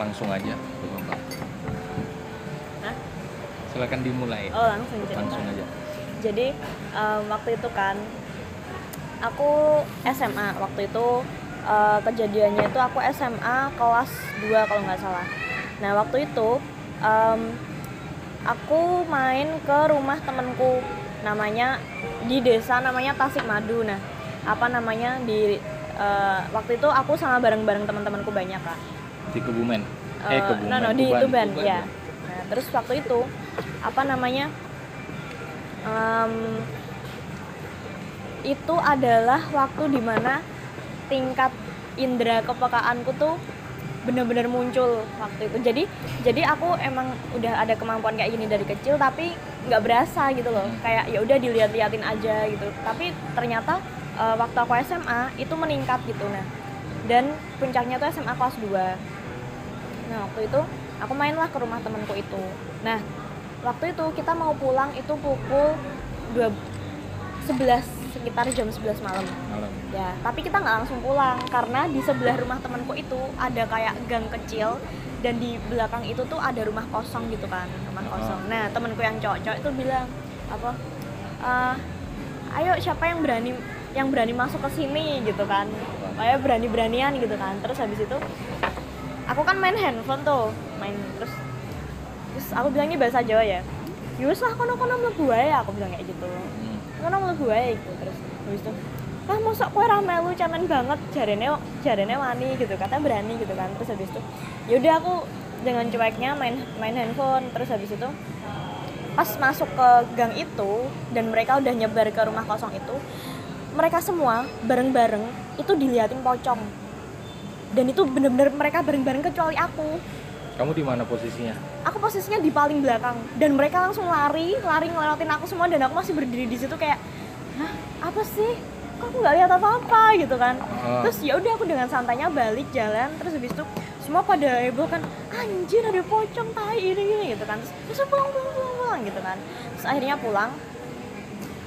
langsung aja bapak Hah? silakan dimulai. Oh langsung cerita langsung aja. Jadi em, waktu itu kan aku SMA waktu itu eh, kejadiannya itu aku SMA kelas 2 kalau nggak salah. Nah waktu itu em, aku main ke rumah temenku namanya di desa namanya Tasik Madu nah apa namanya di eh, waktu itu aku sama bareng-bareng teman-temanku banyak kan di Kebumen eh Eh, Kebumen no, no, di Tuban, Tuban, Tuban, ya. Nah, terus waktu itu apa namanya? em, itu adalah waktu di mana tingkat indera kepekaanku tuh bener-bener muncul waktu itu. Jadi jadi aku emang udah ada kemampuan kayak gini dari kecil tapi nggak berasa gitu loh. Kayak ya udah dilihat-liatin aja gitu. Tapi ternyata eh, waktu aku SMA itu meningkat gitu nah. Dan puncaknya tuh SMA kelas 2 Nah waktu itu aku mainlah ke rumah temanku itu. Nah waktu itu kita mau pulang itu pukul 2 11 sekitar jam 11 malam. malam Ya, tapi kita nggak langsung pulang karena di sebelah rumah temanku itu ada kayak gang kecil dan di belakang itu tuh ada rumah kosong gitu kan, rumah kosong. Nah temanku yang cowok-cowok itu bilang apa? "Eh, ayo siapa yang berani yang berani masuk ke sini gitu kan? Kayak berani-beranian gitu kan. Terus habis itu aku kan main handphone tuh, main terus terus aku bilang ini bahasa Jawa ya. Yus lah kono kono mlebu wae aku bilang kayak gitu. Ngono mlebu wae gitu terus habis itu ah mosok kowe ra melu cemen banget jarene jarene wani gitu kata berani gitu kan. Terus habis itu yaudah aku dengan cueknya main main handphone. Terus habis itu pas masuk ke gang itu dan mereka udah nyebar ke rumah kosong itu mereka semua bareng-bareng itu diliatin pocong dan itu bener-bener mereka bareng-bareng kecuali aku. Kamu di mana posisinya? Aku posisinya di paling belakang. Dan mereka langsung lari lari ngelewatin aku semua dan aku masih berdiri di situ kayak hah? Apa sih? Kok aku nggak lihat apa-apa? gitu kan. Ah. terus ya udah aku dengan santainya balik jalan terus habis itu semua pada heboh kan anjir ada pocong tai ini gini gitu kan. Terus, terus pulang pulang pulang pulang gitu kan. Terus akhirnya pulang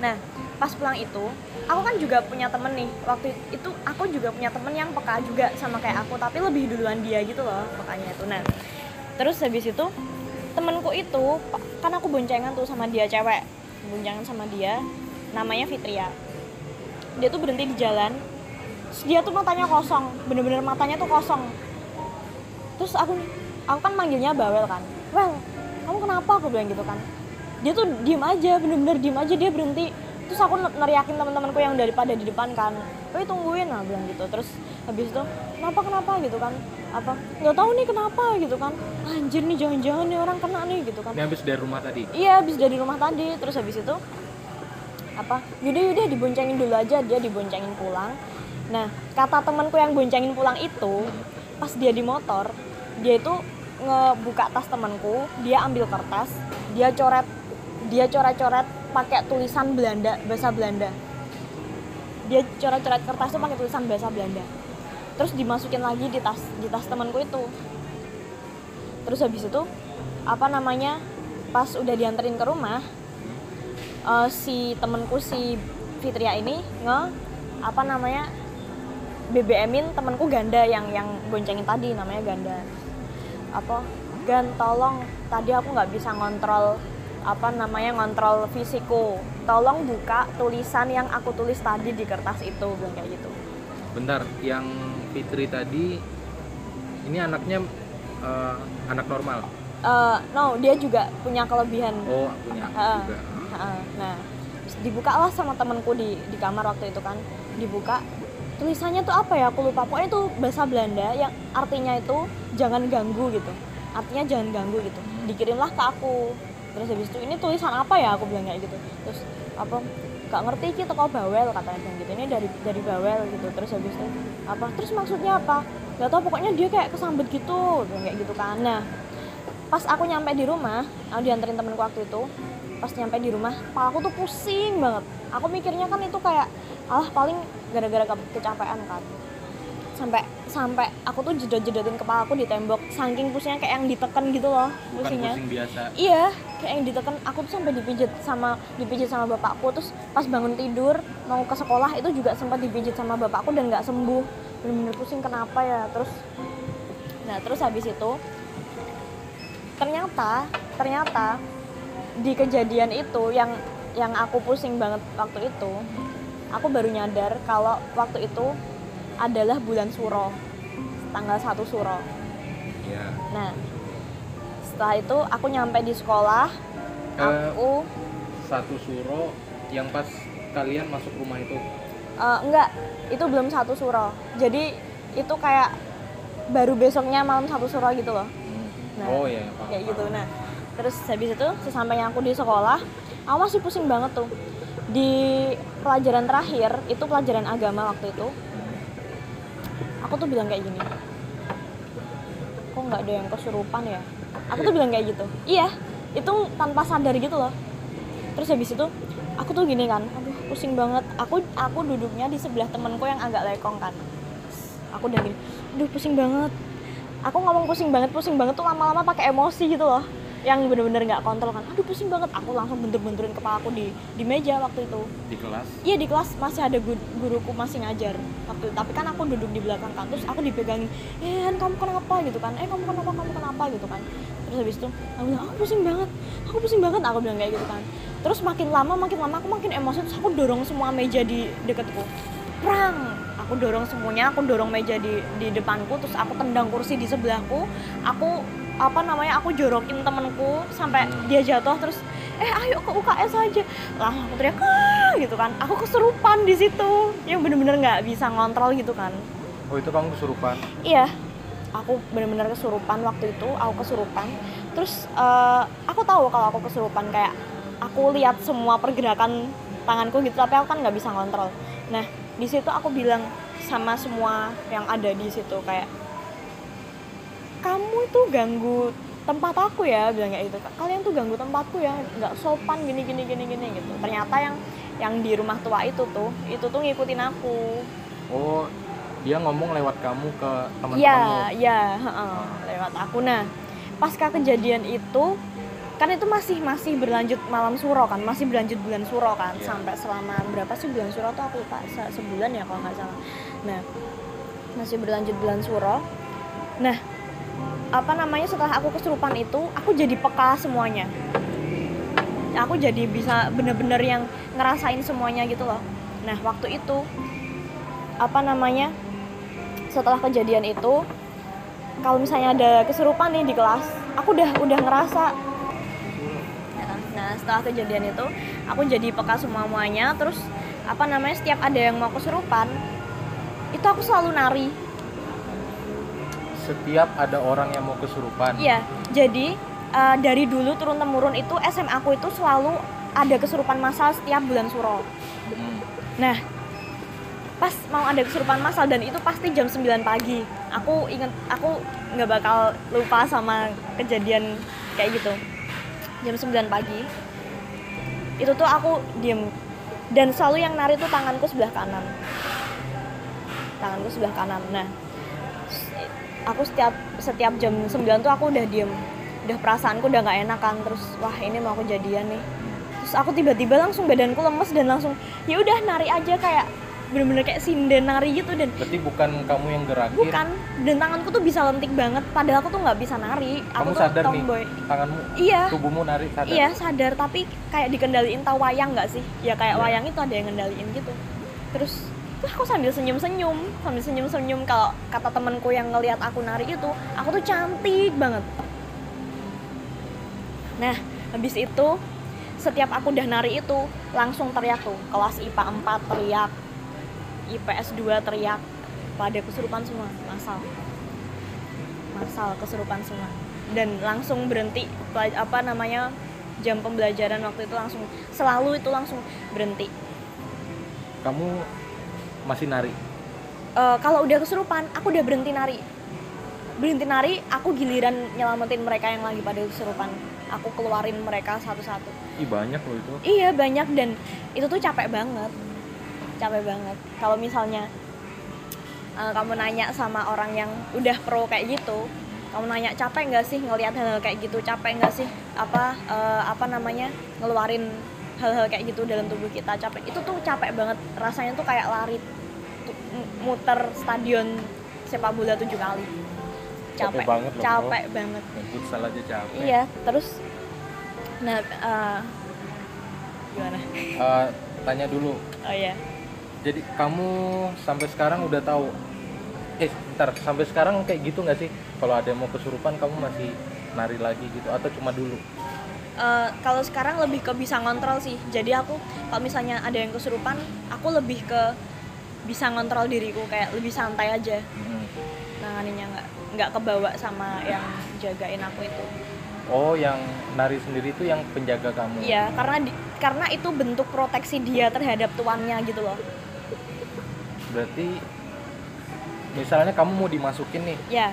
nah pas pulang itu aku kan juga punya temen nih. Waktu itu aku juga punya temen yang peka juga sama kayak aku tapi lebih duluan dia gitu loh pekanya itu. Nah terus habis itu temenku itu kan aku boncengan tuh sama dia cewek. Boncengan sama dia namanya Fitria. Dia tuh berhenti di jalan. Terus dia tuh matanya kosong bener-bener matanya tuh kosong. Terus aku aku kan manggilnya bawel kan. Well kamu kenapa? Aku bilang gitu kan dia tuh diem aja bener-bener diem aja dia berhenti. Terus aku neriakin teman-temanku yang daripada di depan kan. Woi tungguin lah bilang gitu. Terus habis itu kenapa kenapa? gitu kan. Apa? Nggak tahu nih kenapa gitu kan. Anjir nih jangan-jangan nih orang kena nih gitu kan. Ini habis dari rumah tadi? Iya habis dari rumah tadi. Terus habis itu apa yaudah yaudah diboncengin dulu aja dia diboncengin pulang. Nah kata temanku yang boncengin pulang itu pas dia di motor dia itu ngebuka tas temanku dia ambil kertas dia coret dia coret-coret pakai tulisan Belanda bahasa Belanda. Dia coret-coret kertas itu pakai tulisan bahasa Belanda. Terus dimasukin lagi di tas di tas temanku itu. Terus habis itu apa namanya pas udah dianterin ke rumah eh, si temenku si Fitria ini nge apa namanya BBM-in temenku ganda yang yang boncengin tadi namanya ganda apa gan tolong tadi aku nggak bisa ngontrol apa namanya ngontrol fisikku tolong buka tulisan yang aku tulis tadi di kertas itu bilang kayak gitu bentar yang Fitri tadi ini anaknya eh, anak normal Eh, no dia juga punya kelebihan oh punya Ha. juga Heeh. Nah, dibuka lah sama temanku di di kamar waktu itu kan. Dibuka tulisannya tuh apa ya? Aku lupa. Pokoknya itu bahasa Belanda yang artinya itu jangan ganggu gitu. Artinya jangan ganggu gitu. Dikirimlah ke aku. Terus habis itu ini tulisan apa ya? Aku bilang kayak gitu. Terus apa? Gak ngerti gitu kok bawel katanya bilang gitu. Ini dari dari bawel gitu. Terus habis itu apa? Terus maksudnya apa? Gak tau pokoknya dia kayak kesambet gitu, bilang kayak gitu kan. Nah, pas aku nyampe di rumah aku dianterin temenku waktu itu pas nyampe di rumah kepala aku tuh pusing banget aku mikirnya kan itu kayak alah paling gara-gara ke- kecapean kan sampai sampai aku tuh jedot-jedotin kepala aku di tembok saking pusingnya kayak yang ditekan gitu loh bukan pusingnya. pusing biasa. Iya kayak yang ditekan aku tuh sampai dipijit sama dipijit sama bapakku terus pas bangun tidur mau ke sekolah itu juga sempat dipijit sama bapakku dan nggak sembuh. Bener-bener pusing kenapa ya? Terus nah terus habis itu ternyata ternyata di kejadian itu yang yang aku pusing banget waktu itu aku baru nyadar kalau waktu itu adalah bulan suro. Tanggal 1 suro. Ya nah setelah itu aku nyampe di sekolah. Eh, aku satu suro yang pas kalian masuk rumah itu? Eh, enggak. Itu belum satu suro. Jadi itu kayak baru besoknya malam satu suro gitu loh. Hmm. Nah, oh ya paham, kayak gitu. nah terus habis itu sesampainya aku di sekolah aku masih pusing banget tuh. Di pelajaran terakhir itu pelajaran agama waktu itu aku tuh bilang kayak gini. Kok nggak ada yang kesurupan ya? Aku tuh bilang kayak gitu. Iya itu tanpa sadar gitu loh. Terus habis itu aku tuh gini kan. Aduh pusing banget. Aku aku duduknya di sebelah temenku yang agak lekong kan. Aku udah gini aduh pusing banget. Aku ngomong pusing banget pusing banget tuh lama-lama pakai emosi gitu loh yang bener-bener nggak kontrol kan. Aduh pusing banget. Aku langsung bentur-benturin kepala aku di di meja waktu itu. Di kelas? Iya di kelas masih ada gu- guruku masih ngajar waktu itu. Tapi kan aku duduk di belakang kan terus aku dipegangin eh kamu kenapa? gitu kan. Eh kamu kenapa? Kamu kenapa? gitu kan. Terus habis itu aku bilang aku pusing banget. Aku pusing banget. Aku bilang kayak gitu kan. Terus makin lama makin lama aku makin emosi terus aku dorong semua meja di deketku perang aku dorong semuanya aku dorong meja di di depanku terus aku tendang kursi di sebelahku. Aku apa namanya aku jorokin temenku sampai Hmm. dia jatuh terus eh ayo ke UKS aja. Lah aku teriak "Ah!" gitu kan. Aku kesurupan di situ. Yang bener-bener nggak bisa ngontrol gitu kan. Oh itu kamu kesurupan? Iya. Aku bener-bener kesurupan waktu itu aku kesurupan. Terus eh, aku tahu kalau aku kesurupan kayak aku lihat semua pergerakan tanganku gitu tapi aku kan nggak bisa ngontrol. Nah di situ aku bilang sama semua yang ada di situ kayak kamu itu ganggu tempat aku ya bilang kayak gitu kalian tuh ganggu tempatku ya nggak sopan gini gini gini gini gitu ternyata yang yang di rumah tua itu tuh itu tuh ngikutin aku oh dia ngomong lewat kamu ke teman-temanmu Iya, iya, heeh, lewat aku. Nah, pasca kejadian itu kan itu masih masih berlanjut malam suro kan, masih berlanjut bulan suro kan, Iya. sampai selama berapa sih bulan suro tuh aku lupa, se- sebulan ya kalau nggak salah. Nah, masih berlanjut bulan suro. Nah, apa namanya setelah aku kesurupan itu, aku jadi peka semuanya. Aku jadi bisa bener-bener yang ngerasain semuanya gitu loh. Nah, waktu itu apa namanya setelah kejadian itu kalau misalnya ada kesurupan nih di kelas aku udah udah ngerasa Ya kan? nah setelah kejadian itu aku jadi peka semua semuanya terus apa namanya setiap ada yang mau kesurupan itu aku selalu nari setiap ada orang yang mau kesurupan iya jadi eh, dari dulu turun temurun itu SM aku itu selalu ada kesurupan massal setiap bulan suro Hmm. Nah, pas mau ada kesurupan massal dan itu pasti jam 9 pagi. Aku inget, aku nggak bakal lupa sama kejadian kayak gitu. Jam 9 pagi. Itu tuh aku diem dan selalu yang nari tuh tanganku sebelah kanan. Tanganku sebelah kanan. Nah, aku setiap setiap jam 9 tuh aku udah diem. Udah perasaanku udah nggak enak kan terus wah ini mau kejadian nih. Terus aku tiba-tiba langsung badanku lemes dan langsung ya udah nari aja kayak bener-bener kayak sinden nari gitu dan berarti bukan kamu yang gerakin? Bukan. Dan tanganku tuh bisa lentik banget padahal aku tuh nggak bisa nari. Aku kamu tuh sadar nih tomboy. tanganmu iya. tubuhmu narik sadar? Iya sadar tapi kayak dikendaliin tahu wayang nggak sih? Ya kayak Iya. wayang itu ada yang ngendaliin gitu. Terus tuh aku sambil senyum-senyum sambil senyum-senyum kalau kata temenku yang ngelihat aku nari itu aku tuh cantik banget. Nah habis itu setiap aku udah nari itu langsung teriak tuh kelas IPA 4 teriak IPS 2 teriak pada kesurupan semua masal. Masal kesurupan semua. Dan langsung berhenti apa namanya jam pembelajaran waktu itu langsung selalu itu langsung berhenti. Kamu masih nari? Eh, kalau udah kesurupan aku udah berhenti nari. Berhenti nari aku giliran nyelamatin mereka yang lagi pada kesurupan. Aku keluarin mereka satu-satu. Ih banyak loh itu. Iya banyak dan itu tuh capek banget. Capek banget. Kalau misalnya eh, kamu nanya sama orang yang udah pro kayak gitu kamu nanya capek nggak sih ngelihat hal-hal kayak gitu? Capek nggak sih apa eh, apa namanya ngeluarin hal-hal kayak gitu dalam tubuh kita capek itu tuh capek banget rasanya tuh kayak lari muter stadion sepak bola tujuh kali Capek banget loh, Bro. capek banget Ngebut salah aja capek. iya terus nah eh, gimana Eh, tanya dulu. oh iya Jadi kamu sampai sekarang udah tahu eh ntar sampai sekarang kayak gitu nggak sih? Kalau ada yang mau kesurupan kamu masih nari lagi gitu atau cuma dulu? Eh, kalau sekarang lebih ke bisa ngontrol sih jadi aku kalau misalnya ada yang kesurupan aku lebih ke bisa ngontrol diriku kayak lebih santai aja Mm-mm. nanganinya nggak nggak kebawa sama yang jagain aku itu Oh, yang nari sendiri itu yang penjaga kamu. iya karena di- karena itu bentuk proteksi dia terhadap tuannya gitu loh Berarti misalnya kamu mau dimasukin nih, ya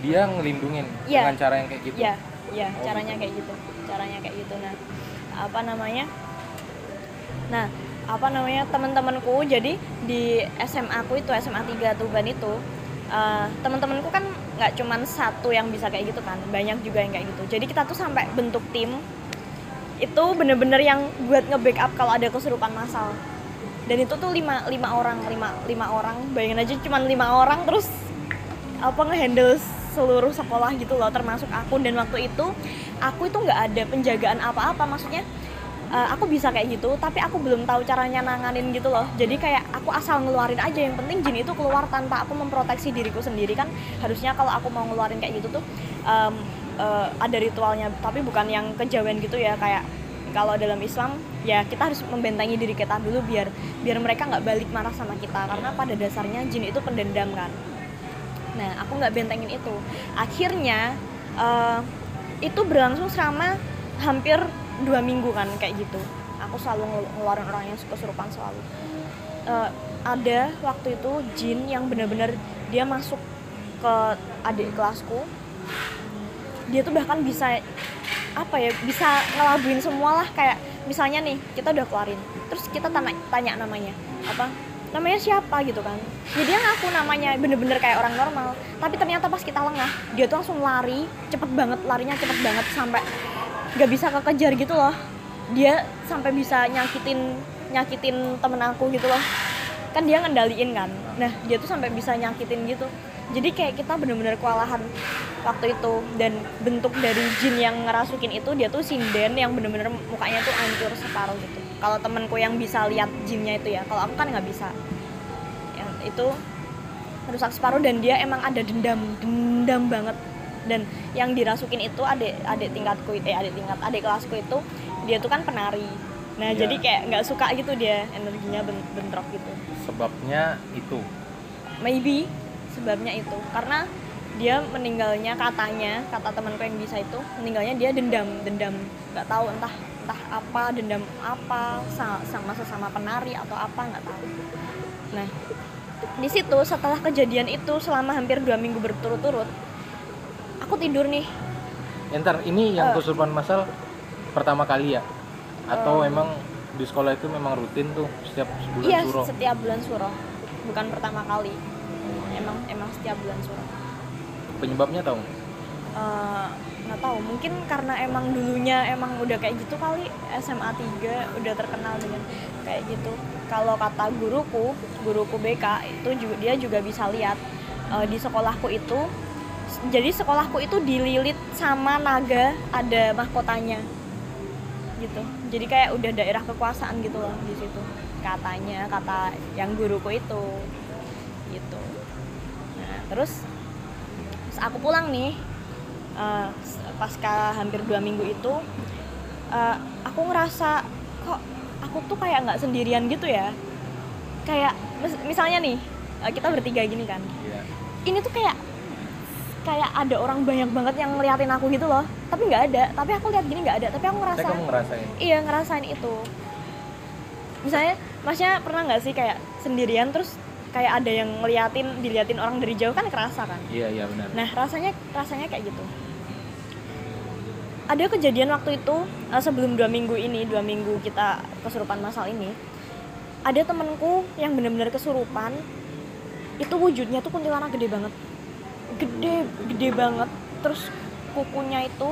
dia ngelindungin Iya. dengan cara yang kayak gitu. ya ya Oh, caranya gitu. kayak gitu caranya kayak gitu. Nah apa namanya? Nah apa namanya? Teman-temanku jadi di SMA aku itu SMA 3 Tuban itu eh, teman-temanku kan nggak cuman satu yang bisa kayak gitu kan banyak juga yang kayak gitu. Jadi kita tuh sampai bentuk tim itu bener-bener yang buat nge-backup kalau ada kesurupan massal. Dan itu tuh lima, lima orang lima, lima orang. Bayangin aja cuman lima orang terus apa ngehandle seluruh sekolah gitu loh termasuk aku dan waktu itu aku itu nggak ada penjagaan apa-apa. Maksudnya eh, aku bisa kayak gitu tapi aku belum tahu caranya nanganin gitu loh. Jadi kayak aku asal ngeluarin aja. Yang penting jin itu keluar tanpa aku memproteksi diriku sendiri. Kan harusnya kalau aku mau ngeluarin kayak gitu tuh em, eh, ada ritualnya. Tapi bukan yang kejawen gitu ya. Kayak kalau dalam Islam ya kita harus membentengi diri kita dulu biar biar mereka nggak balik marah sama kita. Karena pada dasarnya jin itu pendendam kan Nah, aku nggak bentengin itu. Akhirnya eh, itu berlangsung selama hampir dua minggu kan kayak gitu. Aku selalu ngelu- ngeluarin orang yang kesurupan selalu. Eh, ada waktu itu jin yang benar-benar dia masuk ke adik kelasku. Dia tuh bahkan bisa apa ya bisa ngelabuin semua lah kayak misalnya nih kita udah keluarin terus kita tanya, tanya namanya apa namanya siapa gitu kan. Jadi dia ngaku namanya bener-bener kayak orang normal. Tapi ternyata pas kita lengah dia tuh langsung lari cepet banget larinya cepet banget sampai nggak bisa kekejar gitu loh. Dia sampai bisa nyakitin nyakitin temen aku gitu loh. Kan dia ngendaliin kan. Nah dia tuh sampai bisa nyakitin gitu. Jadi kayak kita bener-bener kewalahan waktu itu. Dan bentuk dari jin yang ngerasukin itu dia tuh sinden yang bener-bener mukanya tuh hancur separuh gitu kalau temenku yang bisa lihat jinnya itu ya. Kalau aku kan nggak bisa. Yang itu rusak separuh dan dia emang ada dendam dendam banget. Dan yang dirasukin itu adik adik tingkatku eh adik tingkat adik kelasku itu dia tuh kan penari. Nah Iya. jadi kayak nggak suka gitu dia energinya ben- bentrok gitu. Sebabnya itu. maybe sebabnya itu. Karena dia meninggalnya katanya kata temanku yang bisa itu meninggalnya dia dendam dendam. Nggak tahu entah entah apa dendam apa sa- sama sesama penari atau apa nggak tahu nah di situ setelah kejadian itu selama hampir dua minggu berturut-turut aku tidur nih Entar ini yang Eh. kesurupan masal pertama kali ya? Atau Eh. emang di sekolah itu memang rutin tuh setiap sebulan iya suro? setiap bulan suro bukan pertama kali emang emang setiap bulan suro Penyebabnya tahu? nggak? Tahu mungkin karena emang dulunya emang udah kayak gitu kali SMA 3 udah terkenal dengan kayak gitu. Kalau kata guruku guruku BK itu juga dia juga bisa lihat eh, di sekolahku itu. Jadi sekolahku itu dililit sama naga ada mahkotanya gitu. Jadi kayak udah daerah kekuasaan gitu loh di situ katanya kata yang guruku itu gitu. Nah terus aku pulang nih eh, pasca hampir dua minggu itu eh, aku ngerasa kok aku tuh kayak nggak sendirian gitu ya kayak mis- misalnya nih eh, kita bertiga gini kan Iya. ini tuh kayak kayak ada orang banyak banget yang ngeliatin aku gitu loh tapi nggak ada tapi aku lihat gini nggak ada tapi aku ngerasa kamu ngerasain? iya ngerasain itu misalnya masnya pernah nggak sih kayak sendirian terus kayak ada yang ngeliatin diliatin orang dari jauh kan kerasa kan Iya iya benar. Nah rasanya rasanya kayak gitu. Ada kejadian waktu itu eh, sebelum dua minggu ini dua minggu kita kesurupan masal ini ada temenku yang benar-benar kesurupan. Itu wujudnya tuh kuntilanak gede banget. Gede gede banget. Terus kukunya itu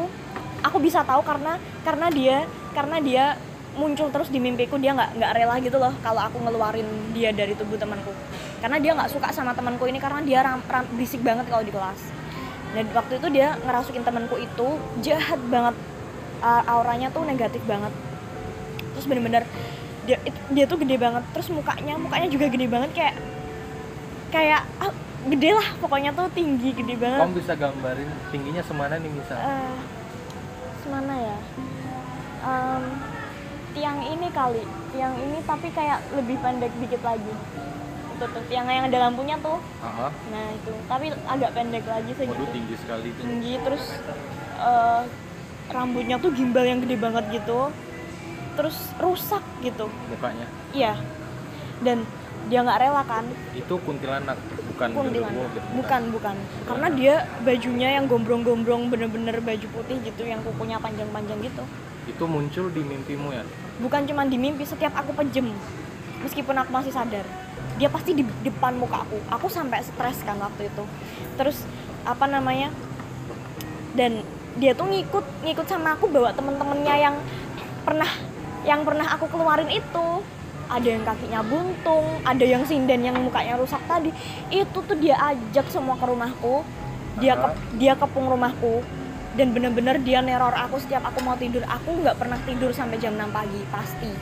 aku bisa tahu karena karena dia karena dia muncul terus di mimpiku. Dia nggak nggak rela gitu loh kalau aku ngeluarin dia dari tubuh temanku. Karena dia nggak suka sama temanku ini karena dia ram, ram- berisik banget kalau di kelas dan waktu itu dia ngerasukin temanku itu jahat banget. Auranya tuh negatif banget. Terus bener-bener dia it- dia tuh gede banget. Terus mukanya mukanya juga gede banget kayak kayak ah, gede lah. Pokoknya tuh tinggi gede banget. Kamu bisa gambarin tingginya semana nih misal? Eh, semana ya? Em, tiang ini kali. Tiang ini tapi kayak lebih pendek dikit lagi itu tuh. Tiang yang ada lampunya tuh. Aha. nah itu. Tapi agak pendek lagi segitu waduh tinggi sekali itu. Tinggi terus eh, rambutnya tuh gimbal yang gede banget gitu. Terus rusak gitu. Mukanya? Iya. Dan dia nggak rela kan? Itu kuntilanak bukan kuntilanak. genderuwo gitu bukan bukan. Karena dia bajunya yang gombrong-gombrong bener-bener baju putih gitu yang kukunya panjang-panjang gitu. Itu muncul di mimpimu ya? Bukan cuma di mimpi setiap aku pejem meskipun aku masih sadar dia pasti di depan muka aku. Aku sampai stres kan waktu itu. Terus apa namanya dan dia tuh ngikut ngikut sama aku bawa temen-temennya yang pernah yang pernah aku keluarin itu. Ada yang kakinya buntung ada yang sinden yang mukanya rusak tadi. Itu tuh dia ajak semua ke rumahku. Dia ke, dia kepung rumahku. Dan bener-bener dia neror aku setiap aku mau tidur. Aku nggak pernah tidur sampai jam 6 pagi pasti.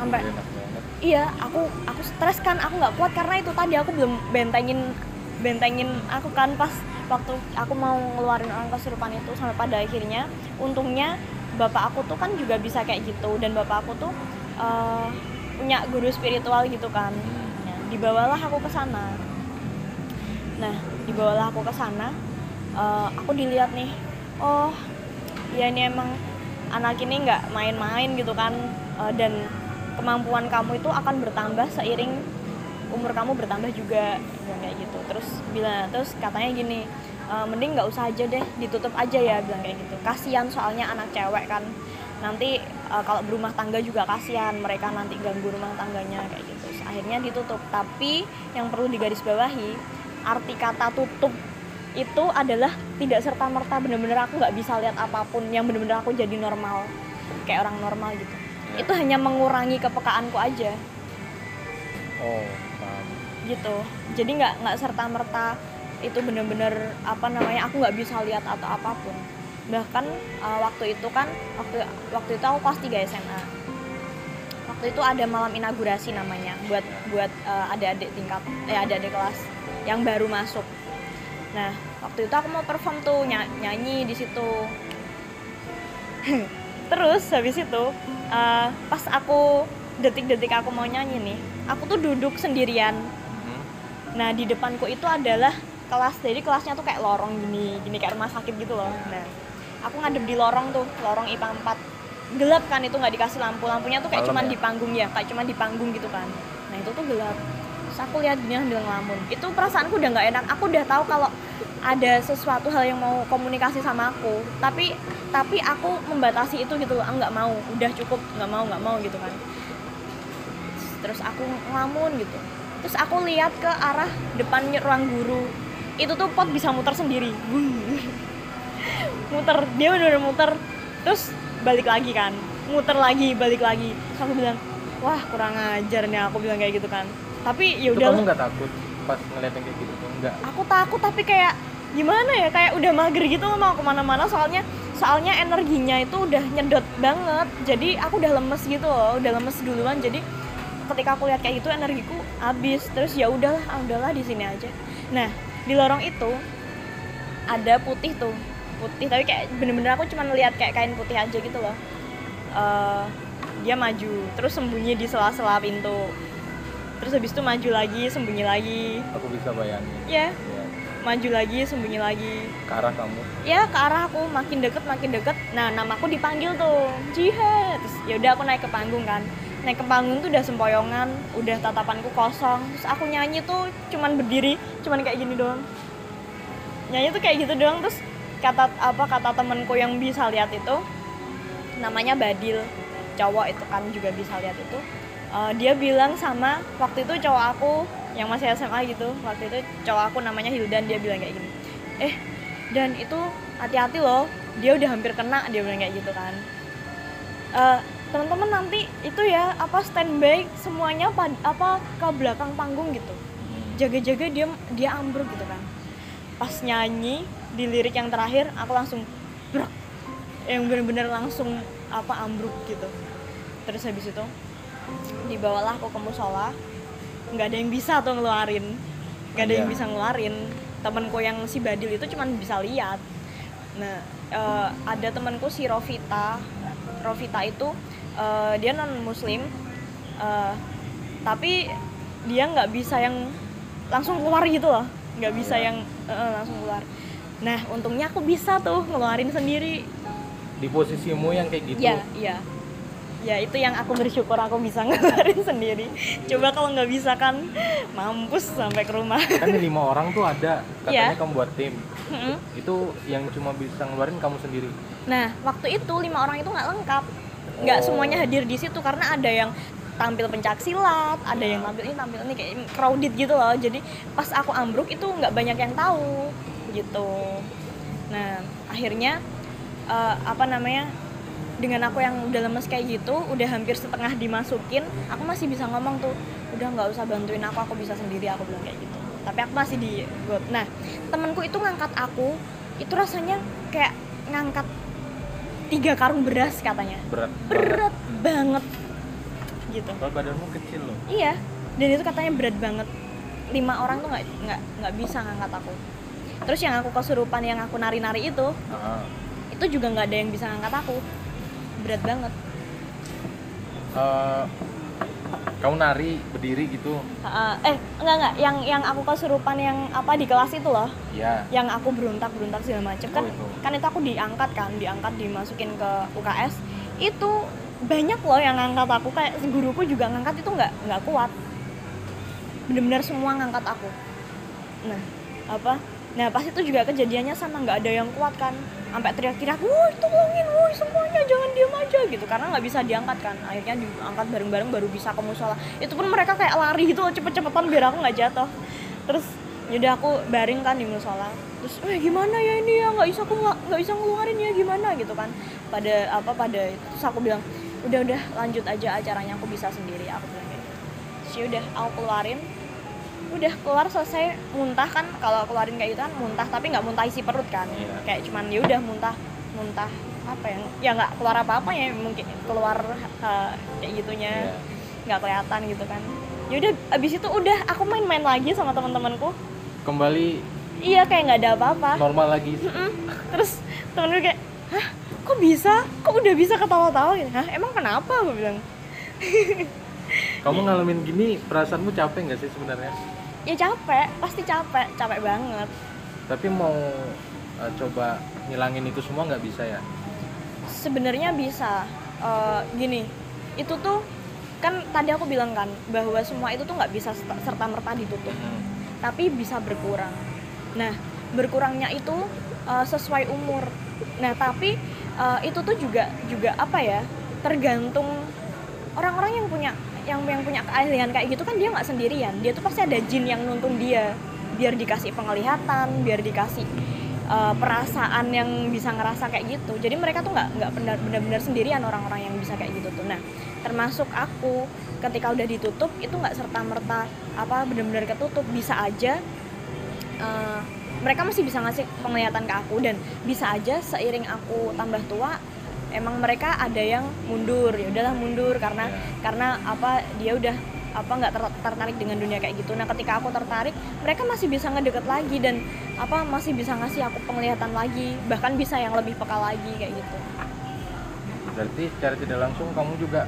Sampai enak banget iya aku aku stres kan aku nggak kuat karena itu tadi aku belum bentengin bentengin aku kan pas waktu aku mau ngeluarin orang kesurupan itu sampai pada akhirnya. Untungnya bapak aku tuh kan juga bisa kayak gitu dan bapak aku tuh eh, punya guru spiritual gitu kan. Nah, dibawalah aku ke sana. Nah dibawalah aku ke sana eh, aku dilihat nih oh ya ini emang anak ini nggak main-main gitu kan Eh, dan kemampuan kamu itu akan bertambah seiring umur kamu bertambah juga kayak gitu. Terus bilang terus katanya gini "E, mending nggak usah aja deh ditutup aja ya bilang kayak gitu. Kasihan soalnya anak cewek kan. Nanti e, kalau berumah tangga juga kasihan mereka nanti ganggu rumah tangganya kayak gitu. Terus akhirnya ditutup. Tapi yang perlu digarisbawahi arti kata tutup itu adalah tidak serta merta bener-bener aku nggak bisa lihat apa pun yang bener-bener aku jadi normal. Kayak orang normal gitu Itu hanya mengurangi kepekaanku aja. Oh paham. Gitu. Jadi nggak nggak serta merta itu bener-bener apa namanya aku nggak bisa lihat atau apa pun. Bahkan uh, waktu itu kan waktu waktu itu aku kelas 3 SMA waktu itu ada malam inaugurasi namanya buat buat uh, adik-adik tingkat eh adik-adik kelas yang baru masuk. Nah waktu itu aku mau perform tuh ny- nyanyi di situ terus habis itu uh, pas aku detik-detik aku mau nyanyi nih aku tuh duduk sendirian Hmm. Nah di depanku itu adalah kelas, jadi kelasnya tuh kayak lorong gini, gini kayak rumah sakit gitu loh. Nah aku ngadep di lorong tuh, lorong IPA 4 gelap kan itu nggak dikasih lampu, lampunya tuh kayak Malam cuman ya? di panggung ya, kayak cuman di panggung gitu kan. Nah itu tuh gelap. Terus aku lihat dia ambil ngelamun. Itu perasaanku udah nggak enak. Aku udah tahu kalau ada sesuatu hal yang mau komunikasi sama aku, tapi tapi aku membatasi itu gitu loh. Ah, nggak mau, udah cukup, nggak mau, nggak mau gitu kan. Terus aku ngelamun gitu. Terus aku lihat ke arah depan ruang guru. Itu tuh pot bisa muter sendiri. Muter. Dia udah muter. Terus balik lagi kan. Muter lagi balik lagi. Terus aku bilang wah kurang ajar nih aku bilang kayak gitu kan tapi ya udah kamu nggak takut pas ngeliat yang kayak gitu? Tuh enggak aku takut tapi kayak gimana ya? Kayak udah mager gitu mau ke mana-mana. Soalnya soalnya energinya itu udah nyedot banget. Jadi aku udah lemes gitu loh udah lemes duluan. Jadi ketika aku lihat kayak gitu energiku habis. Terus ya udahlah ah, udahlah di sini aja. Nah di lorong itu ada putih tuh. Putih tapi kayak bener-bener aku cuma lihat kayak kain putih aja gitu loh. Eh, dia maju terus sembunyi di sela-sela pintu terus habis itu maju lagi sembunyi lagi. Aku bisa bayangin. Ya ya, maju lagi sembunyi lagi. Ke arah kamu? Ya ke arah aku. Makin deket makin deket. Nah namaku dipanggil tuh. Jihad terus ya udah aku naik ke panggung kan. Naik ke panggung tuh udah sempoyongan udah tatapanku kosong. Terus aku nyanyi tuh cuman berdiri cuman kayak gini doang. Nyanyi tuh kayak gitu doang. Terus kata apa kata temenku yang bisa lihat itu namanya Badil. Cowok itu kan juga bisa lihat itu Eh, dia bilang sama waktu itu cowok aku yang masih SMA gitu waktu itu cowok aku namanya Hildan dia bilang kayak gini eh dan itu hati-hati loh dia udah hampir kena dia bilang kayak gitu kan. Eh, teman-teman nanti itu ya apa standby semuanya pad- apa ke belakang panggung gitu. Hmm. jaga-jaga dia dia ambruk gitu kan. Pas nyanyi di lirik yang terakhir aku langsung brak yang bener-bener langsung apa ambruk gitu. Terus habis itu dibawalah aku ke musola. Nggak ada yang bisa tuh ngeluarin. Nggak ada yang Iya. bisa ngeluarin. Temanku yang si Badil itu cuman bisa lihat. Nah eh, ada temanku si Rovita. Rovita itu eh, dia non muslim eh, tapi dia nggak bisa yang langsung keluar gitu loh. Nggak bisa Iya. yang eh, langsung keluar. Nah untungnya aku bisa tuh ngeluarin sendiri. Di posisimu yang kayak gitu. Iya, iya. Ya itu yang aku bersyukur aku bisa ngeluarin sendiri. Coba kalau nggak bisa kan mampus sampai ke rumah. kan lima orang tuh ada katanya Iya. kamu buat tim Mm-mm. itu yang cuma bisa ngeluarin kamu sendiri nah waktu itu lima orang itu nggak lengkap, nggak Oh. semuanya hadir di situ karena ada yang tampil pencak silat, ada yang tampil ini tampil ini kayak crowded gitu loh. Jadi pas aku ambruk itu nggak banyak yang tahu gitu. Nah akhirnya eh, apa namanya dengan aku yang udah lemes kayak gitu, udah hampir setengah dimasukin, aku masih bisa ngomong tuh, udah nggak usah bantuin aku, aku bisa sendiri, aku bilang kayak gitu. Tapi aku masih di got. Nah temanku itu ngangkat aku, itu rasanya kayak ngangkat tiga karung beras katanya, berat banget berat banget gitu. Padahal badanmu kecil loh Iya, dan itu katanya berat banget. Lima orang tuh nggak nggak nggak bisa ngangkat aku. Terus yang aku kesurupan yang aku nari-nari itu, Ah. itu juga nggak ada yang bisa ngangkat aku. Berat banget. Eh, kamu nari berdiri gitu. Ha, eh enggak enggak. Yang yang aku kesurupan yang apa di kelas itu loh. Ya yang aku beruntak beruntak segala macem. Kan Oh, itu. kan itu aku diangkat kan diangkat dimasukin ke UKS itu banyak loh yang ngangkat aku. Kayak guruku juga ngangkat itu nggak nggak kuat. Bener-bener semua ngangkat aku. Nah apa nah pas itu juga kejadiannya sama nggak ada yang kuat kan. Sampai teriak-teriak woi tolongin woi semuanya jangan diam aja gitu. Karena nggak bisa diangkat kan. Akhirnya diangkat bareng-bareng baru bisa ke musola. Itu pun mereka kayak lari gitu cepet-cepetan biar aku nggak jatuh. Terus yaudah aku baring kan di musola. Terus eh gimana ya ini ya? Nggak bisa aku nggak bisa ngeluarin ya gimana? gitu kan. Pada apa pada terus aku bilang udah udah lanjut aja acaranya aku bisa sendiri. Aku bilang kayak gitu. Yaudah aku keluarin udah keluar selesai muntah kan kalau keluarin kayak gitu kan muntah tapi nggak muntah isi perut kan. Iya. kayak cuman ya udah muntah muntah apa ya ya nggak keluar apa apa ya mungkin keluar eh, kayak gitunya. Iya. nggak kelihatan gitu kan. Ya udah abis itu udah aku main-main lagi sama teman-temanku. Kembali iya kayak nggak ada apa-apa. normal lagi. Mm-mm. terus temenku kayak hah kok bisa? Kok udah bisa ketawa-tawa gitu hah emang kenapa? Aku bilang. Kamu ngalamin gini perasaanmu capek nggak sih sebenarnya ya capek pasti capek capek banget tapi mau eh, coba ngilangin itu semua nggak bisa ya sebenarnya bisa Eh, gini itu tuh kan tadi aku bilang kan bahwa semua itu tuh nggak bisa serta merta ditutup Hmm. tapi bisa berkurang. Nah, berkurangnya itu uh, sesuai umur. Nah, tapi uh, itu tuh juga juga apa ya? Tergantung orang-orang yang punya yang yang punya keahlian kayak gitu kan dia nggak sendirian. Dia tuh pasti ada jin yang nuntun dia biar dikasih penglihatan, biar dikasih uh, perasaan yang bisa ngerasa kayak gitu. Jadi mereka tuh nggak nggak benar- benar-benar sendirian orang-orang yang bisa kayak gitu tuh. Nah, termasuk aku ketika udah ditutup itu nggak serta merta apa benar-benar ketutup bisa aja eh, mereka masih bisa ngasih penglihatan ke aku dan bisa aja seiring aku tambah tua emang mereka ada yang mundur. Ya udahlah mundur karena Ya. karena apa dia udah apa nggak ter- tertarik dengan dunia kayak gitu. Nah ketika aku tertarik mereka masih bisa ngedeket lagi dan apa masih bisa ngasih aku penglihatan lagi bahkan bisa yang lebih peka lagi kayak gitu. Berarti secara tidak langsung kamu juga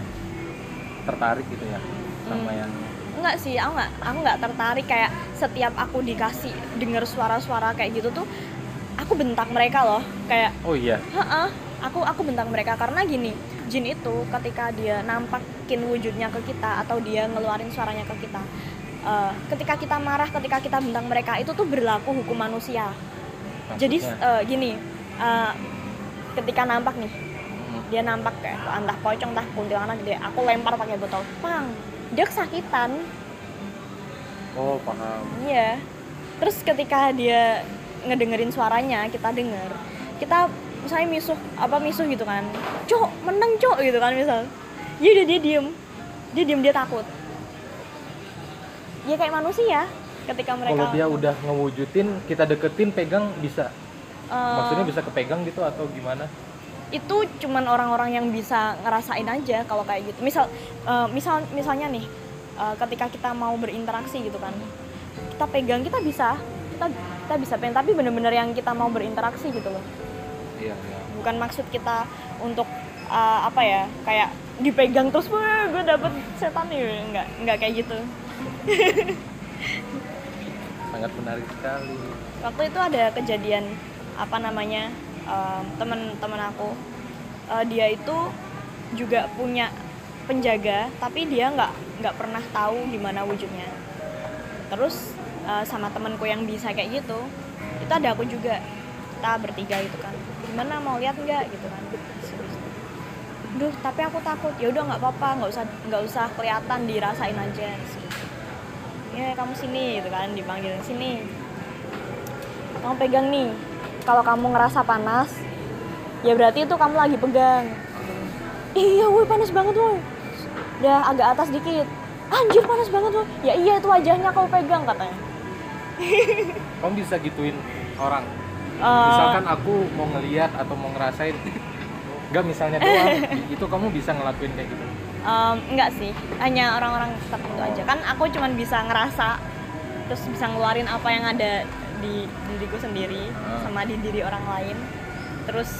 tertarik gitu ya sama Hmm. yang enggak sih aku nggak aku nggak tertarik kayak setiap aku dikasih dengar suara-suara kayak gitu tuh aku bentak mereka loh kayak oh iya? Heeh, aku aku bentak mereka karena gini jin itu ketika dia nampakin wujudnya ke kita atau dia ngeluarin suaranya ke kita eh, ketika kita marah ketika kita bentak mereka itu tuh berlaku hukum manusia jadi maksudnya. eh, gini eh, ketika nampak nih Hmm. dia nampak kayak entah pocong entah kuntilanak gitu ya aku lempar pakai botol pang dia kesakitan oh paham Iya. Terus ketika dia ngedengerin suaranya, kita denger, kita misalnya misuh apa misuh gitu kan, cok menang cok gitu kan misal, ya udah dia diem, dia diem dia takut. Ya kayak manusia ketika mereka kalau dia udah ngewujudin kita deketin pegang bisa. Eh, maksudnya bisa kepegang gitu atau gimana? itu cuman orang-orang yang bisa ngerasain aja kalau kayak gitu. Misal eh, misal misalnya nih eh, ketika kita mau berinteraksi gitu kan. Kita pegang kita bisa. Kita kita bisa pegang. Tapi bener-bener yang kita mau berinteraksi gitu loh iya iya. Bukan maksud kita untuk eh, apa ya kayak dipegang terus wah gue dapet setan nih. Nggak nggak kayak gitu. Sangat menarik sekali. Waktu itu ada kejadian apa namanya em, temen-temen aku. Eh, dia itu juga punya penjaga tapi dia nggak nggak pernah tahu gimana wujudnya. Terus eh, sama temenku yang bisa kayak gitu itu ada aku juga. Kita bertiga gitu kan gimana mau lihat nggak gitu kan Duh, tapi aku takut. Ya udah nggak apa-apa, nggak usah nggak usah kelihatan, dirasain aja. Ya kamu sini gitu kan, dipanggil sini. Kamu pegang nih. Kalau kamu ngerasa panas, ya berarti itu kamu lagi pegang. Iya, woi panas banget woi. Udah agak atas dikit. Anjir panas banget woi. Ya iya itu wajahnya kau pegang katanya. kamu bisa gituin orang Eh, misalkan aku mau ngeliat atau mau ngerasain enggak misalnya doang itu kamu bisa ngelakuin kayak gitu Em, enggak sih, hanya orang-orang tertentu aja. Kan aku cuman bisa ngerasa, terus bisa ngeluarin apa yang ada di diriku sendiri Ah. sama di diri orang lain. Terus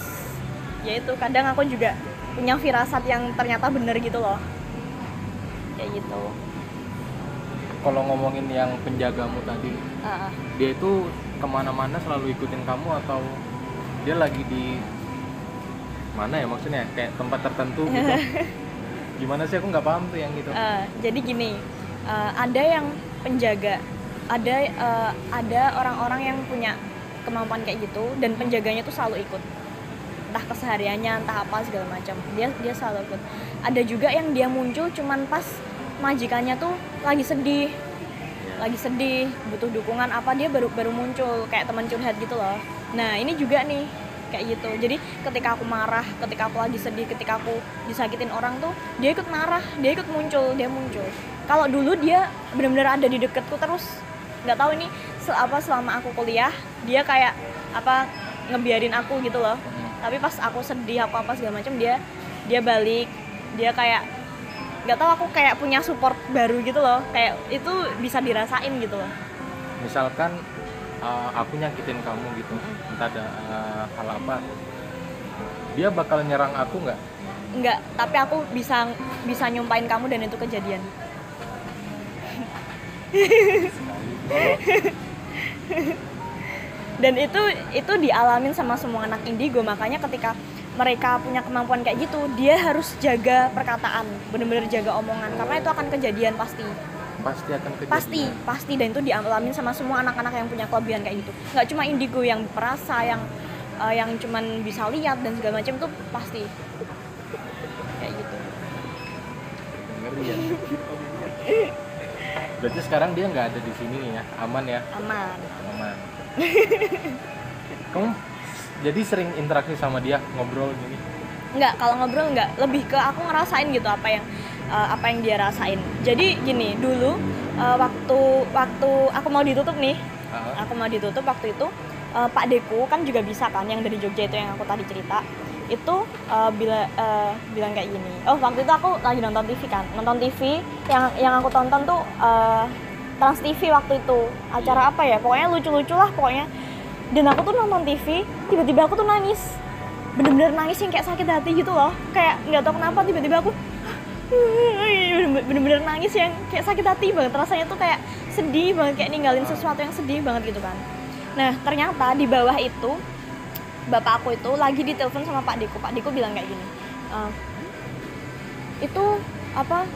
ya itu kadang aku juga punya firasat yang ternyata bener gitu loh. Kayak gitu. kalau ngomongin yang penjagamu tadi ah. dia itu ke mana-mana selalu ikutin kamu atau dia lagi di mana ya maksudnya kayak tempat tertentu gitu gimana sih aku nggak paham tuh yang gitu Eh, jadi gini, eh, ada yang penjaga, ada eh, ada orang-orang yang punya kemampuan kayak gitu dan penjaganya tuh selalu ikut. Entah kesehariannya, entah apa segala macam. Dia dia selalu ikut. Ada juga yang dia muncul cuman pas majikannya tuh lagi sedih, lagi sedih, butuh dukungan apa dia baru baru muncul kayak teman curhat gitu loh. Nah, ini juga nih kayak gitu. Jadi ketika aku marah, ketika aku lagi sedih, ketika aku disakitin orang tuh, dia ikut marah, dia ikut muncul, dia muncul. Kalau dulu dia benar-benar ada di deketku terus. nggak tahu ini se- apa selama aku kuliah, dia kayak apa ngebiarin aku gitu loh. Tapi pas aku sedih aku apa segala macam dia dia balik, dia kayak nggak tahu aku kayak punya support baru gitu loh. Kayak itu bisa dirasain gitu loh. misalkan uh, aku nyakitin kamu gitu entah ada uh, hal apa dia bakal nyerang aku nggak Enggak, tapi aku bisa bisa nyumpain kamu dan itu kejadian. dan itu itu dialamin sama semua anak indigo makanya ketika mereka punya kemampuan kayak gitu dia harus jaga perkataan bener-bener jaga omongan karena itu akan kejadian pasti. Pasti akan kejadian. Pasti pasti dan itu dialamin sama semua anak-anak yang punya kelebihan kayak gitu. Nggak cuma indigo yang perasa yang eh, yang cuman bisa lihat dan segala macam itu pasti kayak gitu. Ngeri ya berarti sekarang dia nggak ada di sini ya? Aman ya? Aman. Aman. Kamu jadi sering interaksi sama dia ngobrol gini? Nggak kalau ngobrol nggak. Lebih ke aku ngerasain gitu apa yang eh, apa yang dia rasain. Jadi gini dulu eh, waktu waktu aku mau ditutup nih Ah, aku mau ditutup waktu itu eh, Pak Deku kan juga bisa kan yang dari Jogja itu yang aku tadi cerita. Itu eh, bila eh, bilang kayak gini oh waktu itu aku lagi nonton TV kan. Nonton TV yang yang aku tonton tuh eh, Trans TV waktu itu. Acara apa ya? Pokoknya lucu-lucu lah pokoknya dan aku tuh nonton TV tiba-tiba aku tuh nangis. Bener-bener nangis yang kayak sakit hati gitu loh. Kayak nggak tahu kenapa tiba-tiba aku bener-bener nangis yang kayak sakit hati banget. Rasanya tuh kayak sedih banget kayak ninggalin sesuatu yang sedih banget gitu kan. Nah ternyata di bawah itu bapak aku itu lagi ditelepon sama Pak Diko. Pak Diko bilang kayak gini "Eh, itu apa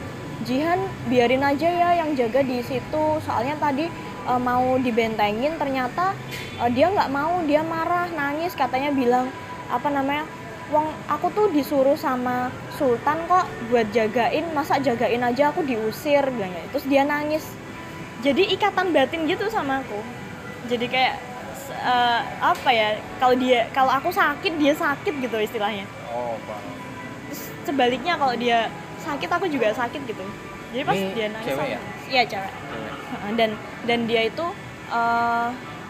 Jihan biarin aja ya yang jaga di situ. Soalnya tadi eh, mau dibentengin ternyata eh, dia nggak mau dia marah nangis katanya bilang apa namanya Wong aku tuh disuruh sama Sultan kok buat jagain masa jagain aja aku diusir gitu. terus dia nangis. Jadi ikatan batin gitu sama aku. Jadi kayak eh, apa ya kalau dia kalau aku sakit dia sakit gitu istilahnya. Oh paham. Terus sebaliknya kalau dia sakit aku juga sakit gitu. Jadi pas Ini dia nangis cewek ya? Iya cewek dan dan dia itu eh,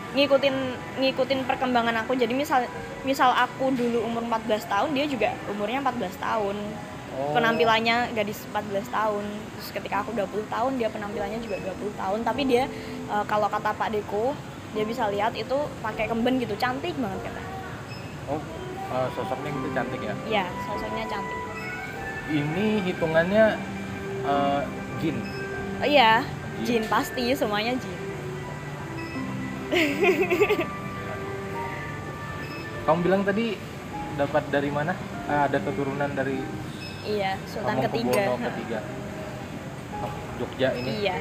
ngikutin ngikutin perkembangan aku. Jadi misal misal aku dulu umur 14 tahun dia juga umurnya 14 tahun. Oh. penampilannya gadis 14 tahun. Terus ketika aku 20 tahun dia penampilannya juga 20 tahun. Tapi dia eh, kalau kata Pak Deko dia bisa lihat itu pakai kemben gitu. Cantik banget katanya oh eh, sosoknya gitu cantik ya? Iya sosoknya cantik. Ini hitungannya eh, jin oh, iya Jin. jin pasti semuanya jin. Kamu bilang tadi dapat dari mana? Eh, ada keturunan dari iya Sultan ketiga. Hamengkubuwono ketiga. Oh, Jogja ini. Iya.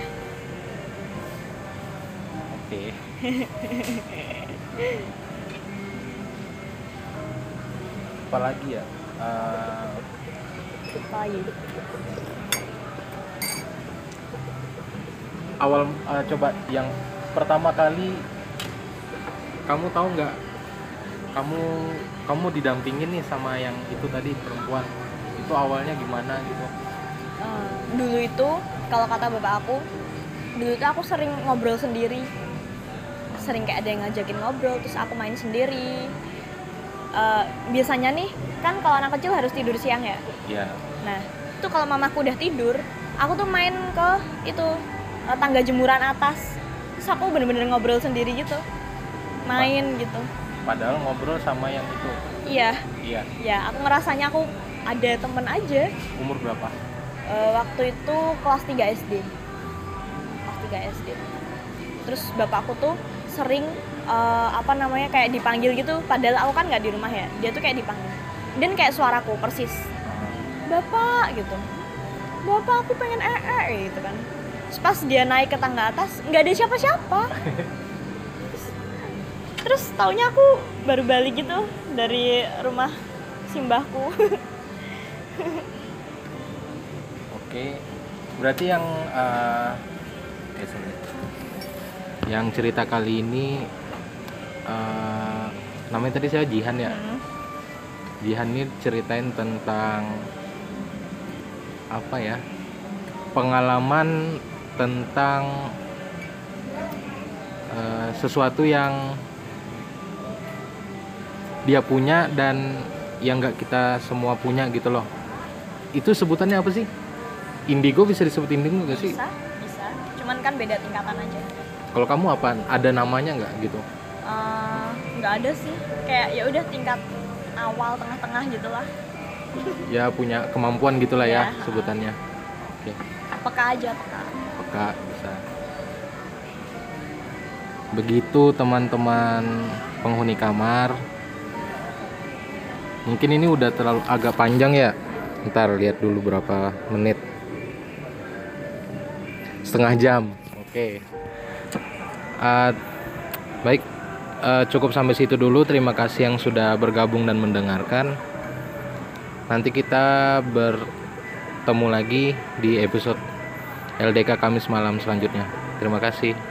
Oke. Apalagi ya? Eh, Bayi. Awal eh, coba yang pertama kali kamu tahu nggak? Kamu kamu didampingin nih sama yang itu tadi perempuan. Itu awalnya gimana gitu? Eh, dulu itu kalau kata bapak aku dulu itu aku sering ngobrol sendiri. Sering kayak ada yang ngajakin ngobrol terus aku main sendiri. Eh, biasanya nih kan kalau anak kecil harus tidur siang ya? Ya nah itu kalau mamaku udah tidur aku tuh main ke itu tangga jemuran atas. Terus aku bener-bener ngobrol sendiri gitu. Main gitu. padahal ngobrol sama yang itu. Iya. Iya. Ya aku ngerasanya aku ada temen aja. Umur berapa? Eh, waktu itu kelas 3 SD kelas 3 SD terus bapakku tuh sering eh, apa namanya kayak dipanggil gitu. Padahal aku kan nggak di rumah ya. Dia tuh kayak dipanggil. Dan kayak suaraku persis. Bapak gitu. Bapak aku pengen ee gitu kan terus pas dia naik ke tangga atas nggak ada siapa-siapa terus, terus taunya aku baru balik gitu dari rumah simbahku Oke, berarti yang eh, sorry. yang cerita kali ini eh, namanya tadi saya Jihan ya. Hmm. Jihan ini ceritain tentang apa ya? Pengalaman tentang eh, sesuatu yang dia punya dan yang nggak kita semua punya gitu loh. Itu sebutannya apa sih? Indigo bisa disebut indigo nggak sih? bisa bisa cuman kan beda tingkatan aja Kalau kamu apa? Ada namanya nggak gitu? Eh, nggak ada sih kayak ya udah tingkat awal tengah-tengah gitu lah Ya punya kemampuan gitulah ya, Ya. sebutannya. Oke, peka aja peka peka bisa. Begitu teman-teman penghuni kamar. Mungkin ini udah terlalu agak panjang ya. Ntar lihat dulu berapa menit. Setengah jam. Oke. Ah, baik, eh, cukup sampai situ dulu. Terima kasih yang sudah bergabung dan mendengarkan. Nanti kita bertemu lagi di episode LDK Kamis malam selanjutnya. Terima kasih.